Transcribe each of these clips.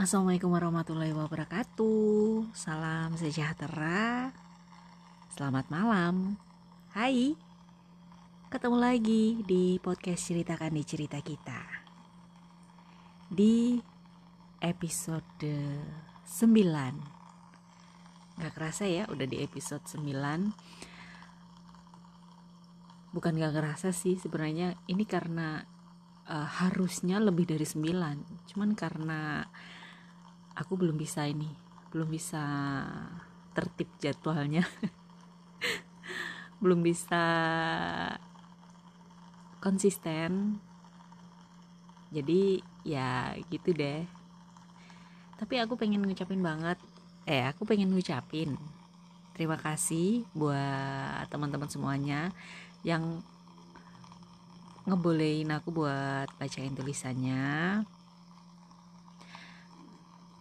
Assalamualaikum warahmatullahi wabarakatuh. Salam sejahtera. Selamat malam. Hai. Ketemu lagi di podcast Ceritakan di Cerita Kita. Di episode 9. Gak kerasa ya udah di episode 9. Bukan gak kerasa sih sebenarnya ini karena uh, harusnya lebih dari 9. Cuman karena aku belum bisa ini belum bisa tertib jadwalnya. Belum bisa konsisten. Jadi ya gitu deh. Tapi aku pengen ngucapin banget eh aku pengen ngucapin terima kasih buat teman-teman semuanya yang ngebolehin aku buat bacain tulisannya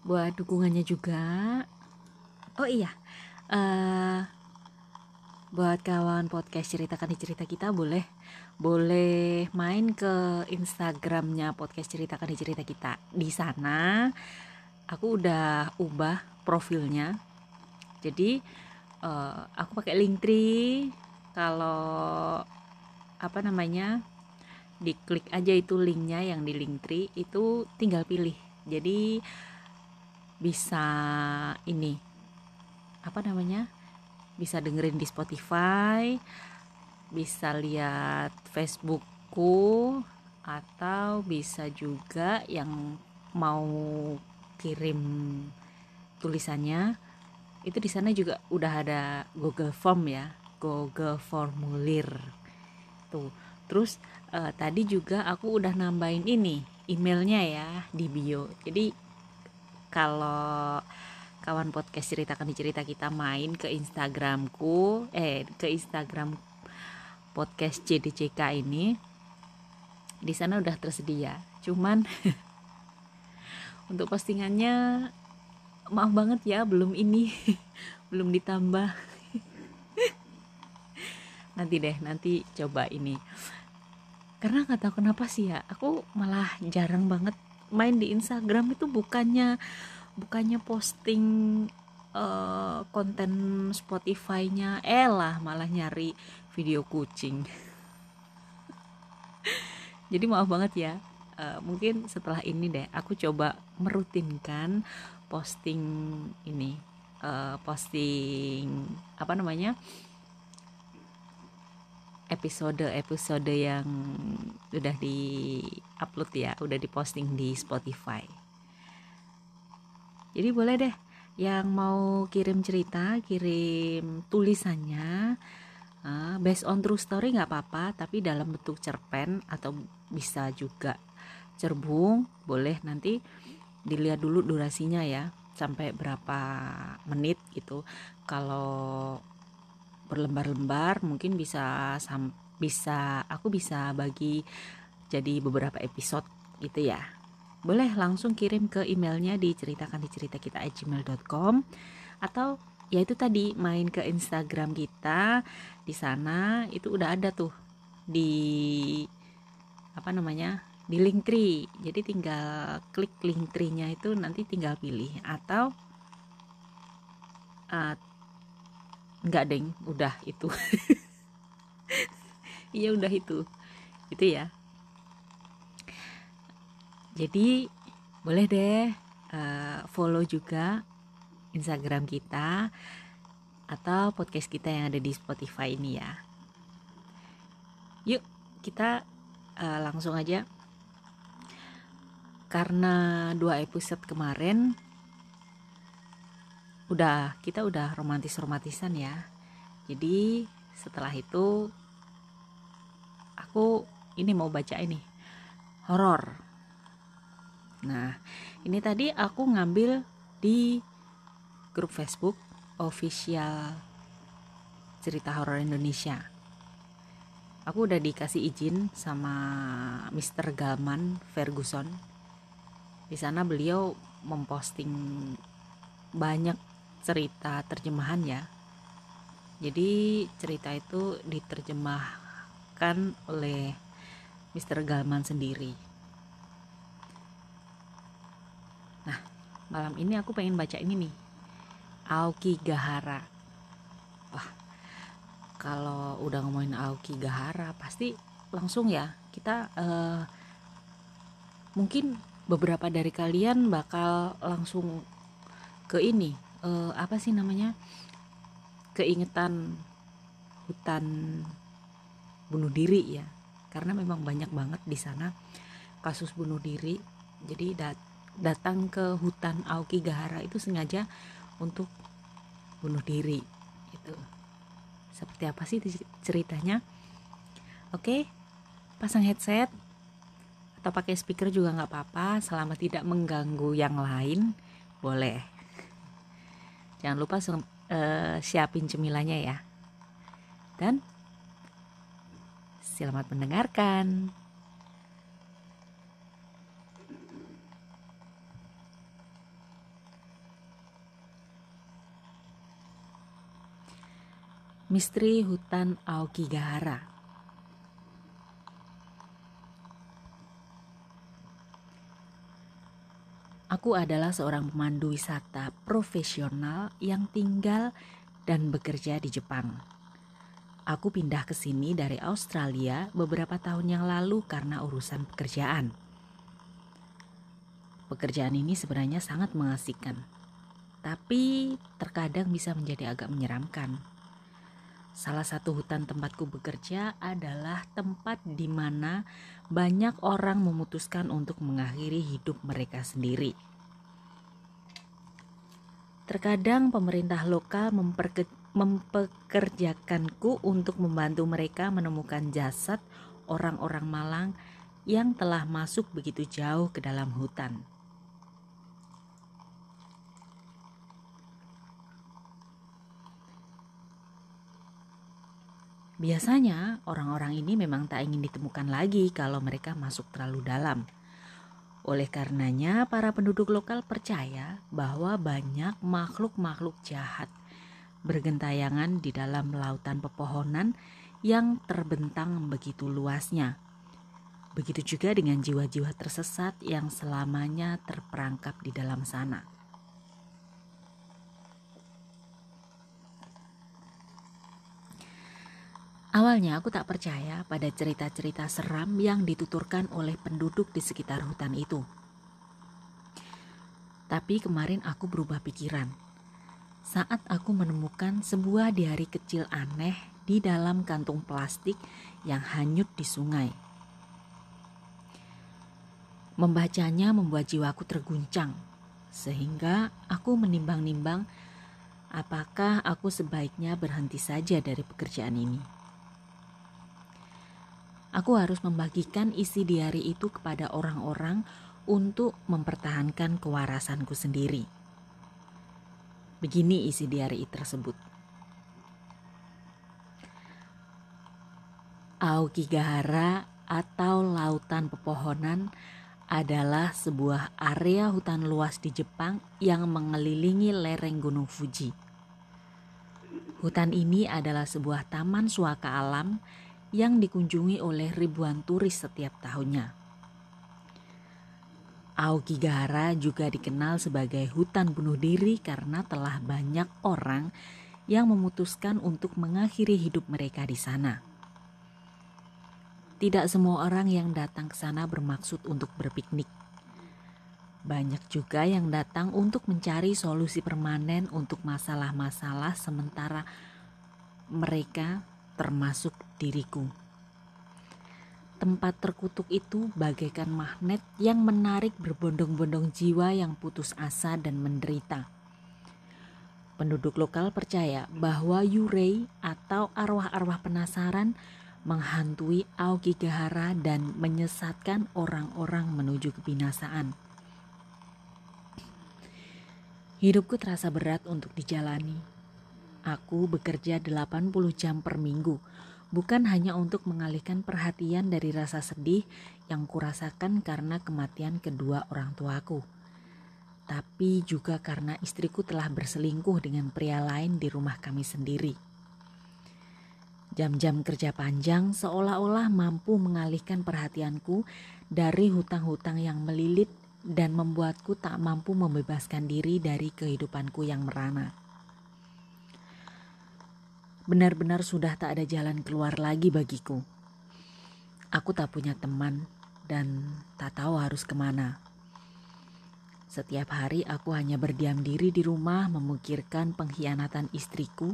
buat dukungannya juga. Oh iya uh, buat kawan podcast ceritakan di cerita kita boleh boleh main ke Instagramnya podcast ceritakan di cerita kita. Di sana aku udah ubah profilnya. Jadi uh, aku pakai link tree kalau apa namanya diklik aja itu linknya yang di link tree itu tinggal pilih. Jadi bisa ini apa namanya bisa dengerin di Spotify bisa lihat Facebookku atau bisa juga yang mau kirim tulisannya itu di sana juga udah ada Google Form ya Google formulir. Tuh terus uh, tadi juga aku udah nambahin ini emailnya ya di bio. Jadi kalau kawan podcast ceritakan di cerita kita main ke Instagramku eh ke Instagram podcast CDCK ini di sana udah tersedia. Cuman untuk postingannya maaf banget ya belum ini belum ditambah. Nanti deh nanti coba ini. Karena nggak tahu kenapa sih ya aku malah jarang banget main di Instagram itu bukannya bukannya posting uh, konten Spotify-nya eh lah malah nyari video kucing. Jadi maaf banget ya uh, mungkin setelah ini deh aku coba merutinkan posting ini uh, posting apa namanya episode-episode yang udah di upload ya, udah diposting di Spotify. Jadi boleh deh yang mau kirim cerita, kirim tulisannya uh, based on true story nggak apa-apa, tapi dalam bentuk cerpen atau bisa juga cerbung, boleh nanti dilihat dulu durasinya ya sampai berapa menit gitu. Kalau berlembar-lembar mungkin bisa sam bisa aku bisa bagi jadi beberapa episode gitu ya. Boleh langsung kirim ke emailnya di ceritakan di cerita kita gmail.com atau ya itu tadi main ke Instagram kita di sana itu udah ada tuh di apa namanya di link tree jadi tinggal klik link tree-nya itu nanti tinggal pilih atau uh, Enggak deng. Udah itu. Iya udah itu. Itu ya. Jadi boleh deh uh, follow juga Instagram kita atau podcast kita yang ada di Spotify ini ya. Yuk kita uh, langsung aja. Karena dua episode kemarin udah kita udah romantis romantisan ya. Jadi setelah itu aku ini mau baca ini horor. Nah ini tadi aku ngambil di grup Facebook official cerita horor Indonesia. Aku udah dikasih izin sama Mr. Galman Ferguson. Di sana beliau memposting banyak cerita terjemahan ya jadi cerita itu diterjemahkan oleh Mr. Galman sendiri. Nah malam ini aku pengen baca ini nih. Aoki Gahara. Wah kalau udah ngomongin Aoki Gahara pasti langsung ya kita uh, mungkin beberapa dari kalian bakal langsung ke ini uh, apa sih namanya? Keingetan hutan bunuh diri ya. Karena memang banyak banget di sana kasus bunuh diri. Jadi dat datang ke hutan Aoki Gahara itu sengaja untuk bunuh diri itu seperti apa sih ceritanya? Oke pasang headset atau pakai speaker juga nggak apa-apa. Selama tidak mengganggu yang lain boleh jangan lupa uh, siapin cemilannya ya. Dan selamat mendengarkan. Misteri Hutan Aokigahara Aku adalah seorang pemandu wisata profesional yang tinggal dan bekerja di Jepang. Aku pindah ke sini dari Australia beberapa tahun yang lalu karena urusan pekerjaan. Pekerjaan ini sebenarnya sangat mengasihkan, tapi terkadang bisa menjadi agak menyeramkan. Salah satu hutan tempatku bekerja adalah tempat di mana banyak orang memutuskan untuk mengakhiri hidup mereka sendiri. Terkadang pemerintah lokal mempekerjakanku untuk membantu mereka menemukan jasad orang-orang Malang yang telah masuk begitu jauh ke dalam hutan. Biasanya orang-orang ini memang tak ingin ditemukan lagi kalau mereka masuk terlalu dalam. Oleh karenanya, para penduduk lokal percaya bahwa banyak makhluk-makhluk jahat bergentayangan di dalam lautan pepohonan yang terbentang begitu luasnya. Begitu juga dengan jiwa-jiwa tersesat yang selamanya terperangkap di dalam sana. Awalnya aku tak percaya pada cerita-cerita seram yang dituturkan oleh penduduk di sekitar hutan itu. Tapi kemarin aku berubah pikiran saat aku menemukan sebuah diari kecil aneh di dalam kantung plastik yang hanyut di sungai. Membacanya membuat jiwaku terguncang, sehingga aku menimbang-nimbang apakah aku sebaiknya berhenti saja dari pekerjaan ini. Aku harus membagikan isi diari itu kepada orang-orang untuk mempertahankan kewarasanku sendiri. Begini isi diari tersebut. Aokigahara atau lautan pepohonan adalah sebuah area hutan luas di Jepang yang mengelilingi lereng Gunung Fuji. Hutan ini adalah sebuah taman suaka alam yang dikunjungi oleh ribuan turis setiap tahunnya. Aokigahara juga dikenal sebagai hutan bunuh diri karena telah banyak orang yang memutuskan untuk mengakhiri hidup mereka di sana. Tidak semua orang yang datang ke sana bermaksud untuk berpiknik. Banyak juga yang datang untuk mencari solusi permanen untuk masalah-masalah sementara mereka termasuk diriku. Tempat terkutuk itu bagaikan magnet yang menarik berbondong-bondong jiwa yang putus asa dan menderita. Penduduk lokal percaya bahwa Yurei atau arwah-arwah penasaran menghantui Aokigahara dan menyesatkan orang-orang menuju kebinasaan. Hidupku terasa berat untuk dijalani Aku bekerja 80 jam per minggu, bukan hanya untuk mengalihkan perhatian dari rasa sedih yang kurasakan karena kematian kedua orang tuaku, tapi juga karena istriku telah berselingkuh dengan pria lain di rumah kami sendiri. Jam-jam kerja panjang seolah-olah mampu mengalihkan perhatianku dari hutang-hutang yang melilit dan membuatku tak mampu membebaskan diri dari kehidupanku yang merana. Benar-benar sudah tak ada jalan keluar lagi bagiku. Aku tak punya teman dan tak tahu harus ke mana. Setiap hari aku hanya berdiam diri di rumah memikirkan pengkhianatan istriku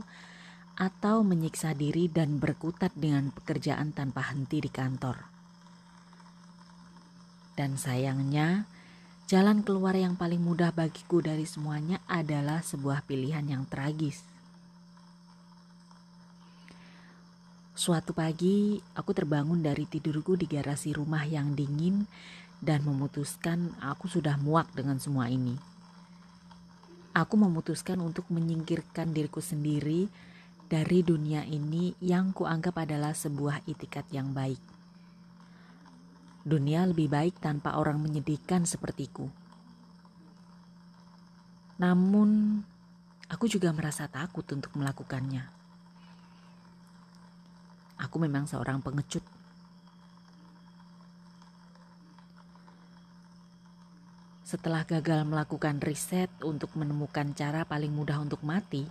atau menyiksa diri dan berkutat dengan pekerjaan tanpa henti di kantor. Dan sayangnya, jalan keluar yang paling mudah bagiku dari semuanya adalah sebuah pilihan yang tragis. Suatu pagi, aku terbangun dari tidurku di garasi rumah yang dingin dan memutuskan aku sudah muak dengan semua ini. Aku memutuskan untuk menyingkirkan diriku sendiri dari dunia ini yang kuanggap adalah sebuah itikat yang baik. Dunia lebih baik tanpa orang menyedihkan sepertiku. Namun, aku juga merasa takut untuk melakukannya. Aku memang seorang pengecut Setelah gagal melakukan riset untuk menemukan cara paling mudah untuk mati,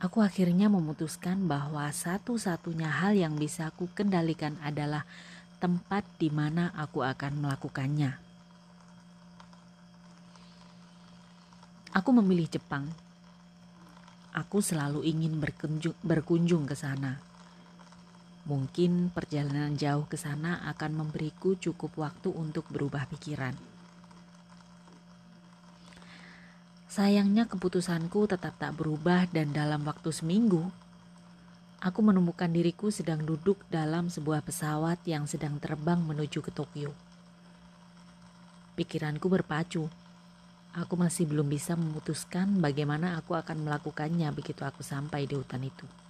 aku akhirnya memutuskan bahwa satu-satunya hal yang bisa aku kendalikan adalah tempat di mana aku akan melakukannya. Aku memilih Jepang. Aku selalu ingin berkunjung, berkunjung ke sana. Mungkin perjalanan jauh ke sana akan memberiku cukup waktu untuk berubah pikiran. Sayangnya keputusanku tetap tak berubah dan dalam waktu seminggu, aku menemukan diriku sedang duduk dalam sebuah pesawat yang sedang terbang menuju ke Tokyo. Pikiranku berpacu. Aku masih belum bisa memutuskan bagaimana aku akan melakukannya begitu aku sampai di hutan itu.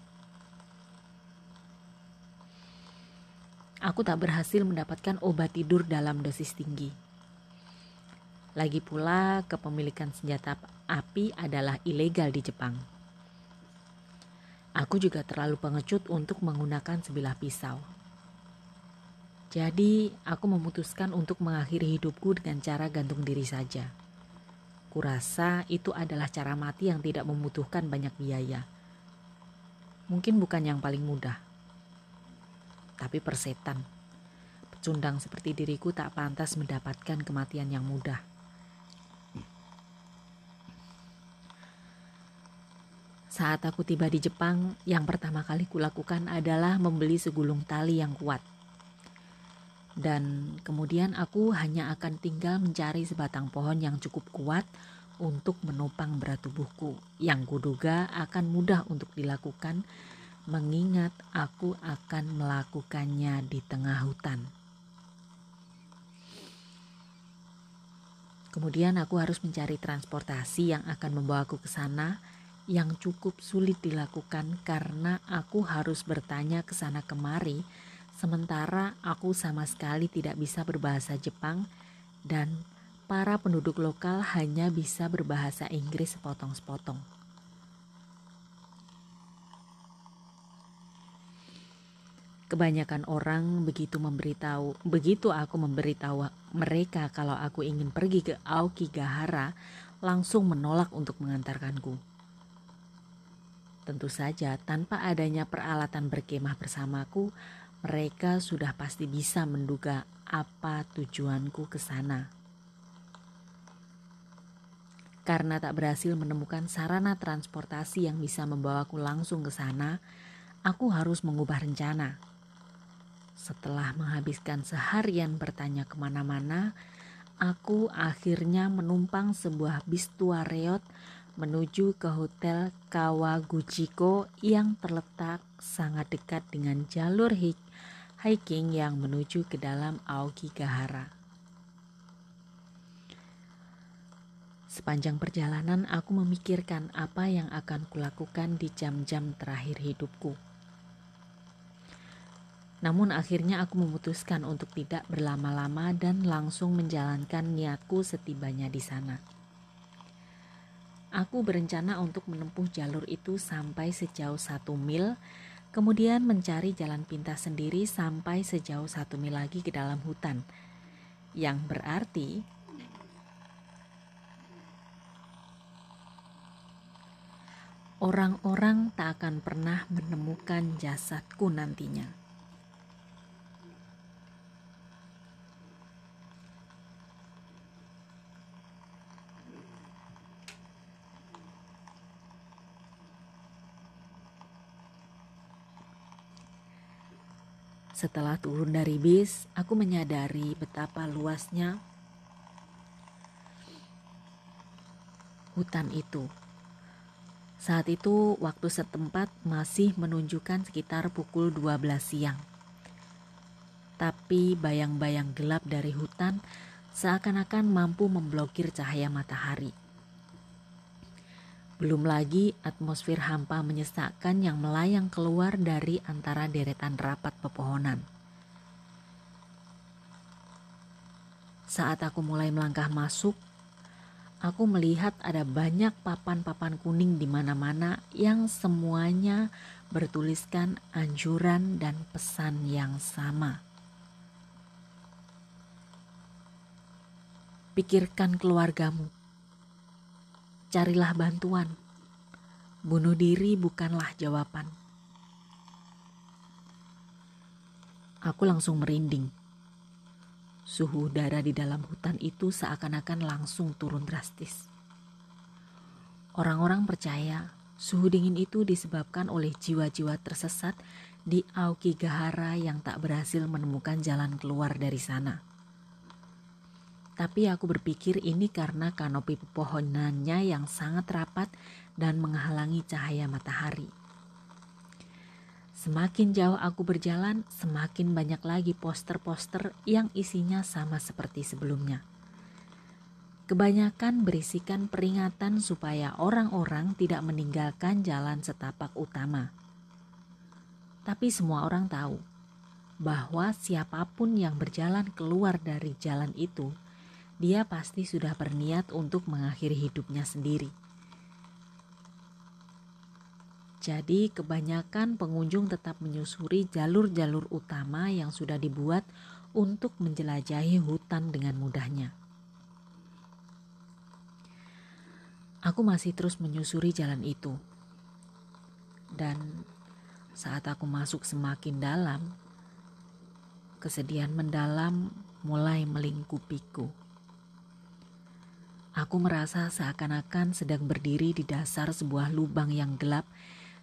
Aku tak berhasil mendapatkan obat tidur dalam dosis tinggi. Lagi pula, kepemilikan senjata api adalah ilegal di Jepang. Aku juga terlalu pengecut untuk menggunakan sebilah pisau. Jadi, aku memutuskan untuk mengakhiri hidupku dengan cara gantung diri saja. Kurasa itu adalah cara mati yang tidak membutuhkan banyak biaya. Mungkin bukan yang paling mudah, tapi persetan. Pecundang seperti diriku tak pantas mendapatkan kematian yang mudah. Saat aku tiba di Jepang, yang pertama kali kulakukan adalah membeli segulung tali yang kuat. Dan kemudian aku hanya akan tinggal mencari sebatang pohon yang cukup kuat untuk menopang berat tubuhku yang kuduga akan mudah untuk dilakukan mengingat aku akan melakukannya di tengah hutan. Kemudian aku harus mencari transportasi yang akan membawaku ke sana yang cukup sulit dilakukan karena aku harus bertanya ke sana kemari, sementara aku sama sekali tidak bisa berbahasa Jepang dan para penduduk lokal hanya bisa berbahasa Inggris sepotong-sepotong. Kebanyakan orang begitu memberitahu, begitu aku memberitahu mereka kalau aku ingin pergi ke Aokigahara, langsung menolak untuk mengantarkanku. Tentu saja, tanpa adanya peralatan berkemah bersamaku, mereka sudah pasti bisa menduga apa tujuanku ke sana. Karena tak berhasil menemukan sarana transportasi yang bisa membawaku langsung ke sana, aku harus mengubah rencana. Setelah menghabiskan seharian bertanya ke mana-mana, aku akhirnya menumpang sebuah bis tua reot menuju ke Hotel Kawaguchiko yang terletak sangat dekat dengan jalur hiking yang menuju ke dalam Aokigahara. Sepanjang perjalanan aku memikirkan apa yang akan kulakukan di jam-jam terakhir hidupku. Namun akhirnya aku memutuskan untuk tidak berlama-lama dan langsung menjalankan niatku setibanya di sana. Aku berencana untuk menempuh jalur itu sampai sejauh satu mil, kemudian mencari jalan pintas sendiri sampai sejauh satu mil lagi ke dalam hutan, yang berarti orang-orang tak akan pernah menemukan jasadku nantinya. Setelah turun dari bis, aku menyadari betapa luasnya hutan itu. Saat itu waktu setempat masih menunjukkan sekitar pukul 12 siang. Tapi bayang-bayang gelap dari hutan seakan-akan mampu memblokir cahaya matahari. Belum lagi atmosfer hampa menyesakkan yang melayang keluar dari antara deretan rapat pepohonan. Saat aku mulai melangkah masuk, aku melihat ada banyak papan-papan kuning di mana-mana yang semuanya bertuliskan anjuran dan pesan yang sama. Pikirkan keluargamu carilah bantuan. Bunuh diri bukanlah jawaban. Aku langsung merinding. Suhu udara di dalam hutan itu seakan-akan langsung turun drastis. Orang-orang percaya suhu dingin itu disebabkan oleh jiwa-jiwa tersesat di Aokigahara yang tak berhasil menemukan jalan keluar dari sana. Tapi aku berpikir ini karena kanopi pepohonannya yang sangat rapat dan menghalangi cahaya matahari. Semakin jauh aku berjalan, semakin banyak lagi poster-poster yang isinya sama seperti sebelumnya. Kebanyakan berisikan peringatan supaya orang-orang tidak meninggalkan jalan setapak utama. Tapi semua orang tahu bahwa siapa pun yang berjalan keluar dari jalan itu dia pasti sudah berniat untuk mengakhiri hidupnya sendiri. Jadi, kebanyakan pengunjung tetap menyusuri jalur-jalur utama yang sudah dibuat untuk menjelajahi hutan dengan mudahnya. Aku masih terus menyusuri jalan itu, dan saat aku masuk semakin dalam, kesedihan mendalam mulai melingkupiku. Aku merasa seakan-akan sedang berdiri di dasar sebuah lubang yang gelap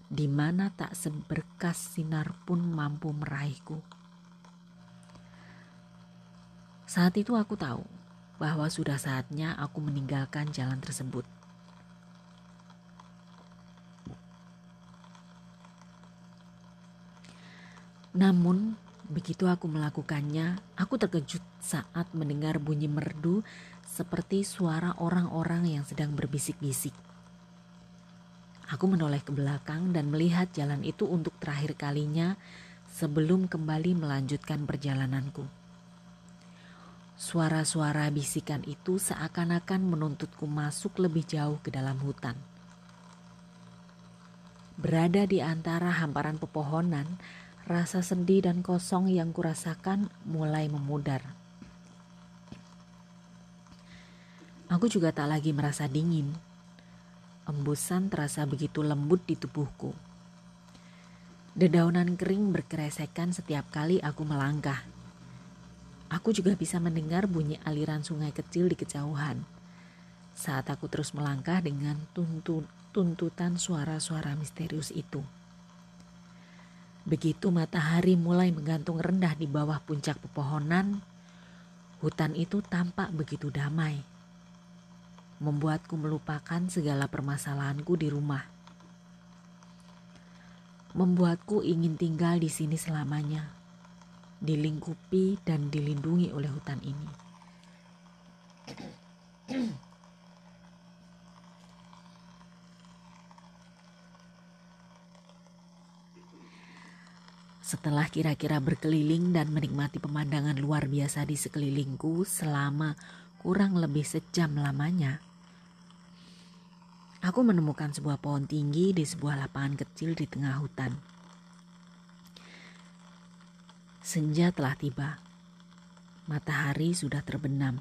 di mana tak seberkas sinar pun mampu meraihku. Saat itu aku tahu bahwa sudah saatnya aku meninggalkan jalan tersebut. Namun, begitu aku melakukannya, aku terkejut saat mendengar bunyi merdu seperti suara orang-orang yang sedang berbisik-bisik. Aku menoleh ke belakang dan melihat jalan itu untuk terakhir kalinya sebelum kembali melanjutkan perjalananku. Suara-suara bisikan itu seakan-akan menuntutku masuk lebih jauh ke dalam hutan. Berada di antara hamparan pepohonan, rasa sedih dan kosong yang kurasakan mulai memudar. Aku juga tak lagi merasa dingin. Embusan terasa begitu lembut di tubuhku. Dedaunan kering berkeresekan setiap kali aku melangkah. Aku juga bisa mendengar bunyi aliran sungai kecil di kejauhan. Saat aku terus melangkah dengan tuntun, tuntutan suara-suara misterius itu. Begitu matahari mulai menggantung rendah di bawah puncak pepohonan, hutan itu tampak begitu damai membuatku melupakan segala permasalahanku di rumah. Membuatku ingin tinggal di sini selamanya, dilingkupi dan dilindungi oleh hutan ini. Setelah kira-kira berkeliling dan menikmati pemandangan luar biasa di sekelilingku selama kurang lebih sejam lamanya, Aku menemukan sebuah pohon tinggi di sebuah lapangan kecil di tengah hutan. Senja telah tiba. Matahari sudah terbenam.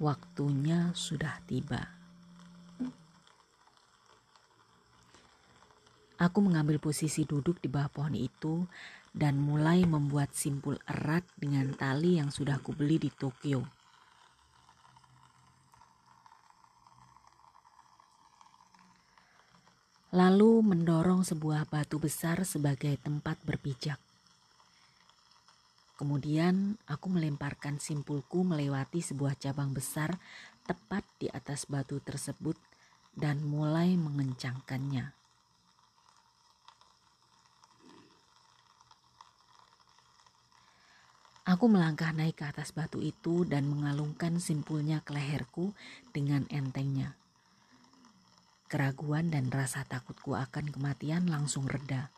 Waktunya sudah tiba. Aku mengambil posisi duduk di bawah pohon itu dan mulai membuat simpul erat dengan tali yang sudah kubeli di Tokyo. Lalu mendorong sebuah batu besar sebagai tempat berpijak. Kemudian aku melemparkan simpulku melewati sebuah cabang besar tepat di atas batu tersebut dan mulai mengencangkannya. Aku melangkah naik ke atas batu itu dan mengalungkan simpulnya ke leherku dengan entengnya. Keraguan dan rasa takutku akan kematian langsung reda.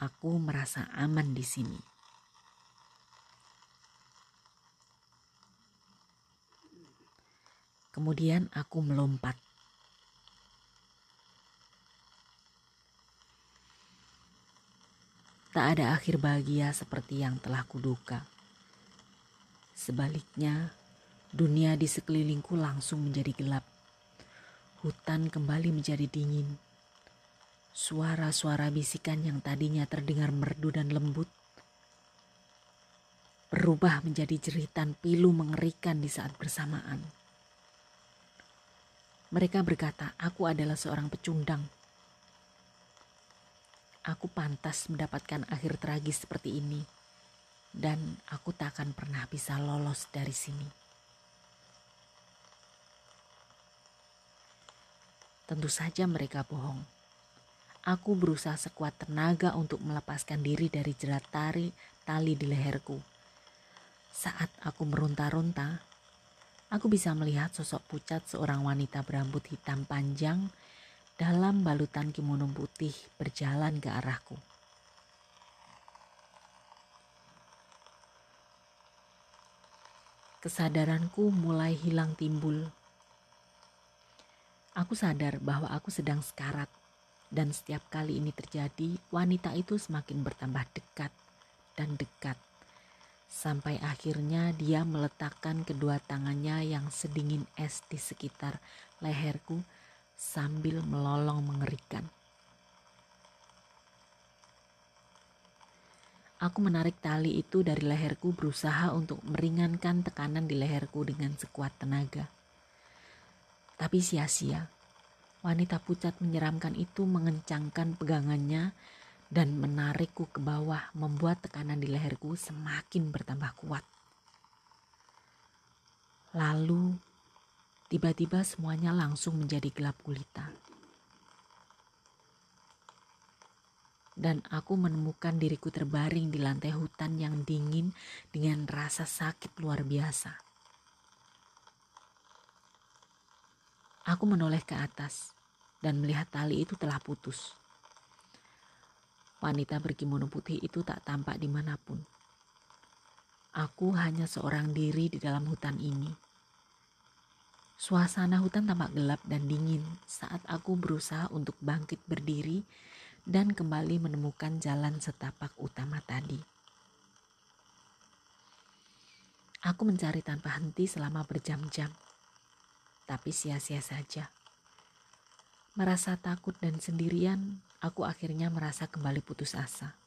Aku merasa aman di sini. Kemudian aku melompat. Tak ada akhir bahagia seperti yang telah kuduka. Sebaliknya, dunia di sekelilingku langsung menjadi gelap. Hutan kembali menjadi dingin. Suara-suara bisikan yang tadinya terdengar merdu dan lembut berubah menjadi jeritan pilu mengerikan di saat bersamaan. Mereka berkata, "Aku adalah seorang pecundang." aku pantas mendapatkan akhir tragis seperti ini, dan aku tak akan pernah bisa lolos dari sini. Tentu saja mereka bohong. Aku berusaha sekuat tenaga untuk melepaskan diri dari jerat tari tali di leherku. Saat aku meronta-ronta, aku bisa melihat sosok pucat seorang wanita berambut hitam panjang dalam balutan kimono putih berjalan ke arahku. Kesadaranku mulai hilang timbul. Aku sadar bahwa aku sedang sekarat dan setiap kali ini terjadi, wanita itu semakin bertambah dekat dan dekat. Sampai akhirnya dia meletakkan kedua tangannya yang sedingin es di sekitar leherku sambil melolong mengerikan. Aku menarik tali itu dari leherku berusaha untuk meringankan tekanan di leherku dengan sekuat tenaga. Tapi sia-sia. Wanita pucat menyeramkan itu mengencangkan pegangannya dan menarikku ke bawah membuat tekanan di leherku semakin bertambah kuat. Lalu Tiba-tiba semuanya langsung menjadi gelap gulita. Dan aku menemukan diriku terbaring di lantai hutan yang dingin dengan rasa sakit luar biasa. Aku menoleh ke atas dan melihat tali itu telah putus. Wanita berkimono putih itu tak tampak di mana pun. Aku hanya seorang diri di dalam hutan ini Suasana hutan tampak gelap dan dingin saat aku berusaha untuk bangkit berdiri dan kembali menemukan jalan setapak utama tadi. Aku mencari tanpa henti selama berjam-jam, tapi sia-sia saja. Merasa takut dan sendirian, aku akhirnya merasa kembali putus asa.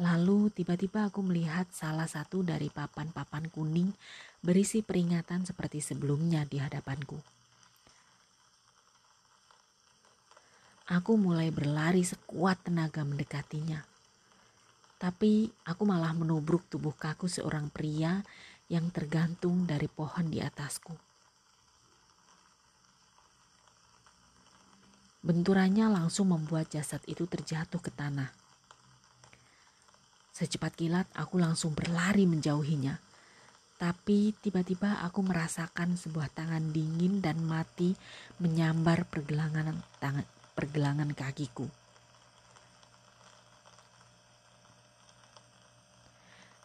Lalu tiba-tiba aku melihat salah satu dari papan-papan kuning berisi peringatan seperti sebelumnya di hadapanku. Aku mulai berlari sekuat tenaga mendekatinya. Tapi aku malah menubruk tubuh kaku seorang pria yang tergantung dari pohon di atasku. Benturannya langsung membuat jasad itu terjatuh ke tanah. Secepat kilat aku langsung berlari menjauhinya. Tapi tiba-tiba aku merasakan sebuah tangan dingin dan mati menyambar pergelangan tangan pergelangan kakiku.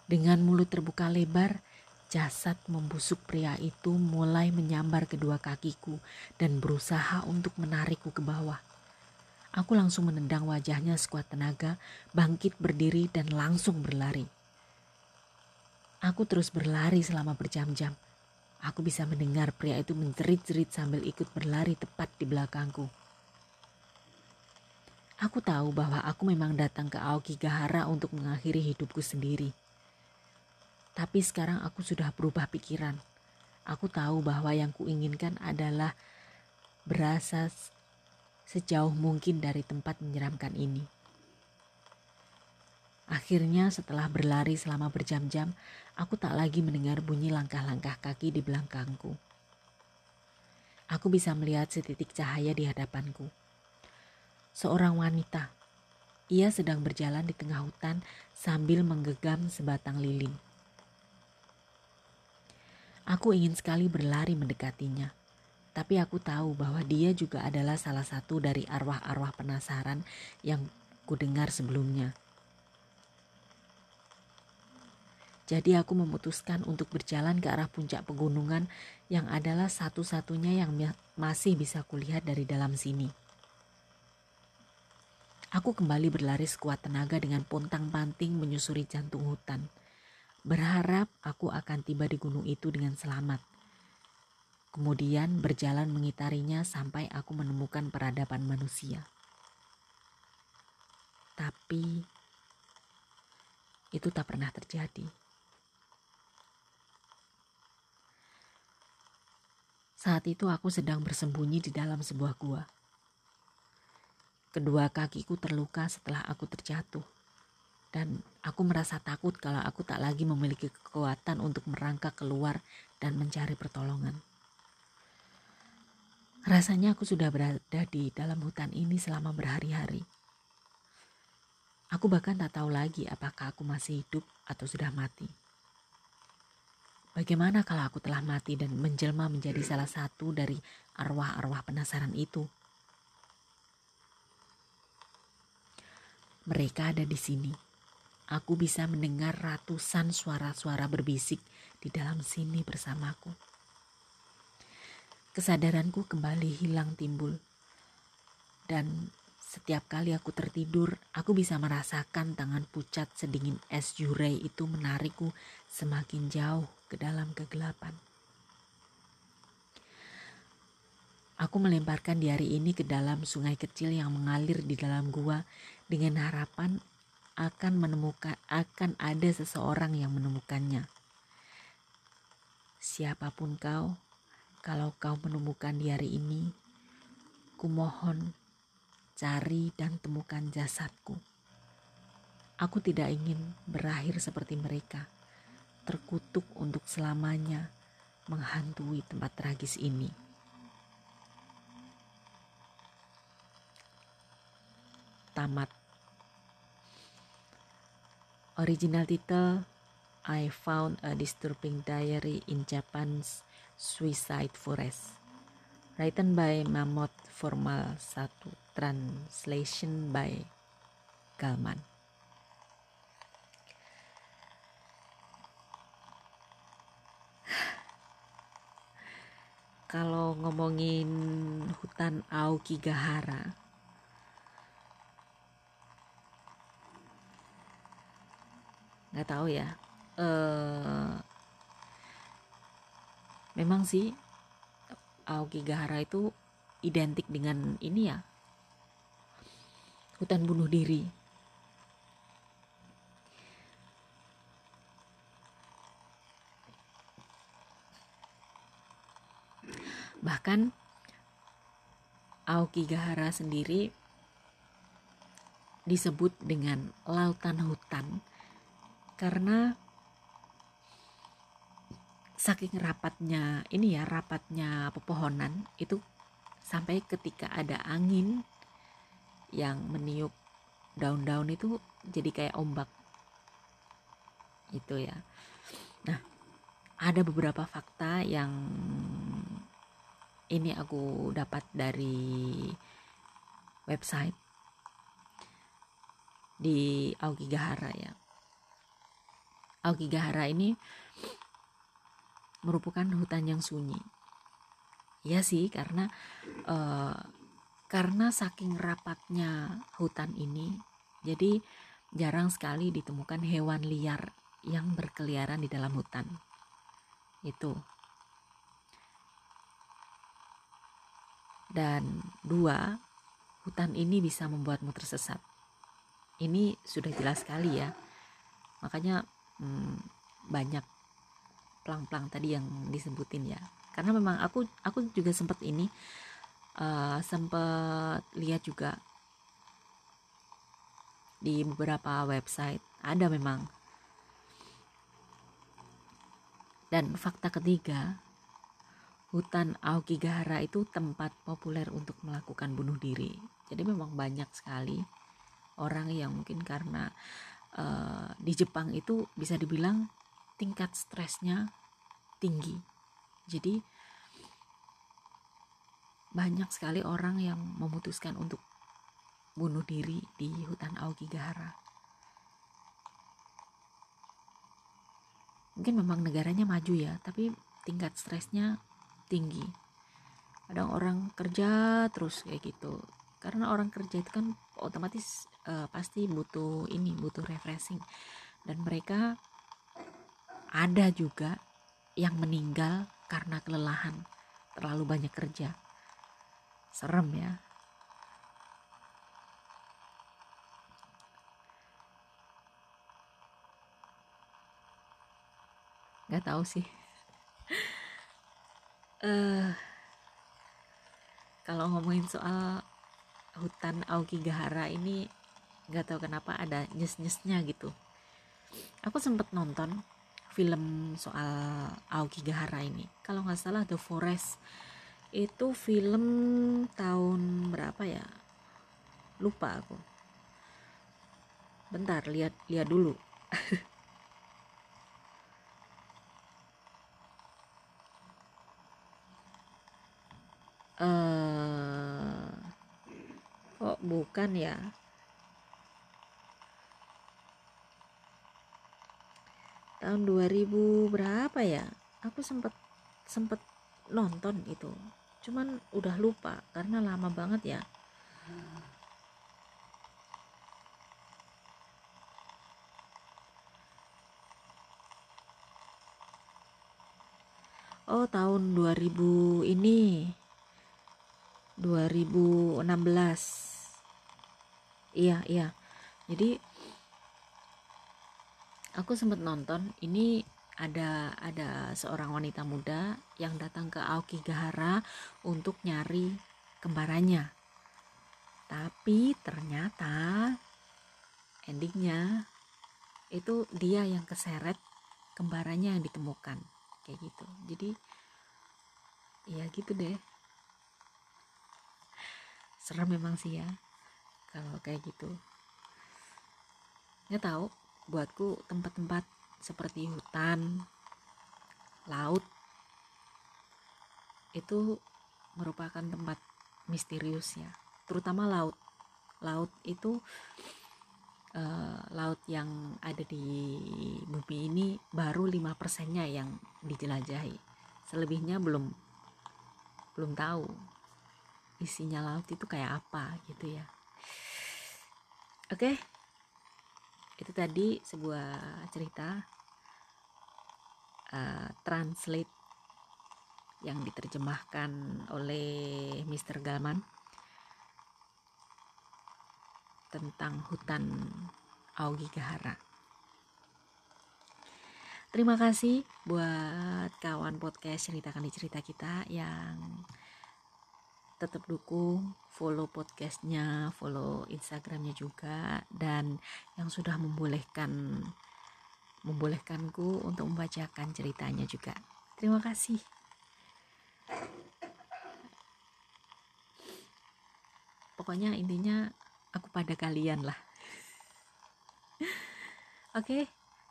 Dengan mulut terbuka lebar, jasad membusuk pria itu mulai menyambar kedua kakiku dan berusaha untuk menarikku ke bawah. Aku langsung menendang wajahnya sekuat tenaga, bangkit berdiri dan langsung berlari. Aku terus berlari selama berjam-jam. Aku bisa mendengar pria itu menjerit-jerit sambil ikut berlari tepat di belakangku. Aku tahu bahwa aku memang datang ke Aokigahara untuk mengakhiri hidupku sendiri. Tapi sekarang aku sudah berubah pikiran. Aku tahu bahwa yang kuinginkan adalah berasa sejauh mungkin dari tempat menyeramkan ini. Akhirnya setelah berlari selama berjam-jam, aku tak lagi mendengar bunyi langkah-langkah kaki di belakangku. Aku bisa melihat setitik cahaya di hadapanku seorang wanita. Ia sedang berjalan di tengah hutan sambil menggenggam sebatang lilin. Aku ingin sekali berlari mendekatinya, tapi aku tahu bahwa dia juga adalah salah satu dari arwah-arwah penasaran yang kudengar sebelumnya. Jadi aku memutuskan untuk berjalan ke arah puncak pegunungan yang adalah satu-satunya yang masih bisa kulihat dari dalam sini. Aku kembali berlari sekuat tenaga dengan pontang-panting menyusuri jantung hutan. Berharap aku akan tiba di gunung itu dengan selamat. Kemudian berjalan mengitarinya sampai aku menemukan peradaban manusia. Tapi itu tak pernah terjadi. Saat itu aku sedang bersembunyi di dalam sebuah gua. Kedua kakiku terluka setelah aku terjatuh. Dan aku merasa takut kalau aku tak lagi memiliki kekuatan untuk merangkak keluar dan mencari pertolongan. Rasanya aku sudah berada di dalam hutan ini selama berhari-hari. Aku bahkan tak tahu lagi apakah aku masih hidup atau sudah mati. Bagaimana kalau aku telah mati dan menjelma menjadi salah satu dari arwah-arwah penasaran itu? Mereka ada di sini. Aku bisa mendengar ratusan suara-suara berbisik di dalam sini bersamaku. Kesadaranku kembali hilang timbul. Dan setiap kali aku tertidur, aku bisa merasakan tangan pucat sedingin es jurei itu menarikku semakin jauh ke dalam kegelapan. Aku melemparkan di hari ini ke dalam sungai kecil yang mengalir di dalam gua dengan harapan akan menemukan akan ada seseorang yang menemukannya. Siapa pun kau, kalau kau menemukan di hari ini, kumohon cari dan temukan jasadku. Aku tidak ingin berakhir seperti mereka, terkutuk untuk selamanya menghantui tempat tragis ini. tamat. Original title I found a disturbing diary in Japan's Suicide Forest. Written by Mammoth Formal 1. Translation by Galman. Kalau ngomongin hutan Aokigahara, nggak tahu ya. Uh, memang sih Aokigahara itu identik dengan ini ya. Hutan bunuh diri. Bahkan Aokigahara sendiri disebut dengan lautan hutan karena saking rapatnya ini ya rapatnya pepohonan itu sampai ketika ada angin yang meniup daun-daun itu jadi kayak ombak. Itu ya. Nah ada beberapa fakta yang ini aku dapat dari website di Aokigahara ya Aokigahara ini merupakan hutan yang sunyi. Ya sih, karena uh, karena saking rapatnya hutan ini, jadi jarang sekali ditemukan hewan liar yang berkeliaran di dalam hutan. Itu. Dan dua, hutan ini bisa membuatmu tersesat. Ini sudah jelas sekali ya. Makanya hmm, banyak plang-plang tadi yang disebutin ya. Karena memang aku aku juga sempat ini uh, sempat lihat juga di beberapa website ada memang dan fakta ketiga hutan Aokigahara itu tempat populer untuk melakukan bunuh diri. Jadi memang banyak sekali orang yang mungkin karena uh, di Jepang itu bisa dibilang tingkat stresnya tinggi. Jadi banyak sekali orang yang memutuskan untuk bunuh diri di hutan Aokigahara. Mungkin memang negaranya maju ya, tapi tingkat stresnya tinggi kadang orang kerja terus kayak gitu karena orang kerja itu kan otomatis uh, pasti butuh ini butuh refreshing. Dan mereka ada juga yang meninggal karena kelelahan terlalu banyak kerja. Serem ya. Nggak tahu sih. Uh, kalau ngomongin soal hutan Aokigahara ini nggak tahu kenapa ada nyes-nyesnya gitu. Aku sempet nonton film soal Aokigahara ini. Kalau nggak salah The Forest. Itu film tahun berapa ya? Lupa aku. Bentar lihat lihat dulu. Uh, kok bukan ya? Tahun 2000 berapa ya? Aku sempet sempet nonton itu. Cuman udah lupa karena lama banget ya. Oh tahun 2000 ini. 2016 iya iya. Jadi aku sempat nonton ini ada ada seorang wanita muda yang datang ke Aokigahara untuk nyari kembarannya. Tapi ternyata endingnya itu dia yang keseret kembarannya yang ditemukan kayak gitu. Jadi ya gitu deh. Serem memang sih ya kalau kayak gitu. Nggak tahu buatku tempat-tempat seperti hutan laut itu merupakan tempat misterius ya. Terutama laut. Laut itu uh, laut yang ada di bumi ini baru lima persennya yang dijelajahi. Selebihnya belum belum tahu isinya laut itu kayak apa gitu ya oke itu tadi sebuah cerita uh, translate yang diterjemahkan oleh Mr. Galman tentang hutan Aogigahara. Terima kasih buat kawan podcast ceritakan di cerita kita yang tetap dukung follow podcastnya follow instagramnya juga dan yang sudah membolehkan membolehkanku untuk membacakan ceritanya juga. Terima kasih. Pokoknya intinya aku pada kalian lah. Oke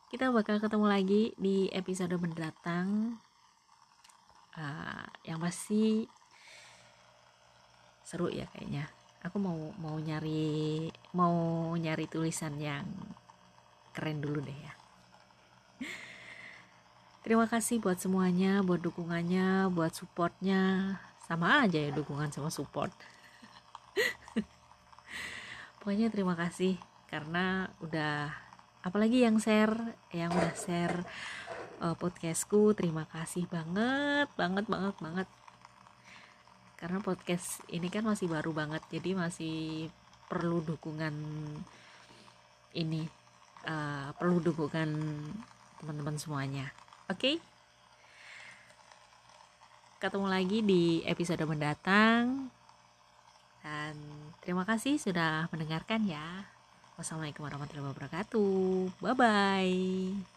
kita bakal ketemu lagi di episode mendatang. Uh, yang pasti seru ya kayaknya. Aku mau mau nyari mau nyari tulisan yang keren dulu deh ya. Terima kasih buat semuanya buat dukungannya buat supportnya. Sama aja ya dukungan sama support. Pokoknya terima kasih karena udah apalagi yang share yang udah share uh, podcastku. Terima kasih banget banget banget banget karena podcast ini kan masih baru banget jadi masih perlu dukungan ini uh, perlu dukungan teman-teman semuanya. Oke? Okay? ketemu lagi di episode mendatang. Dan terima kasih sudah mendengarkan ya. Wassalamualaikum warahmatullahi wabarakatuh. Bye bye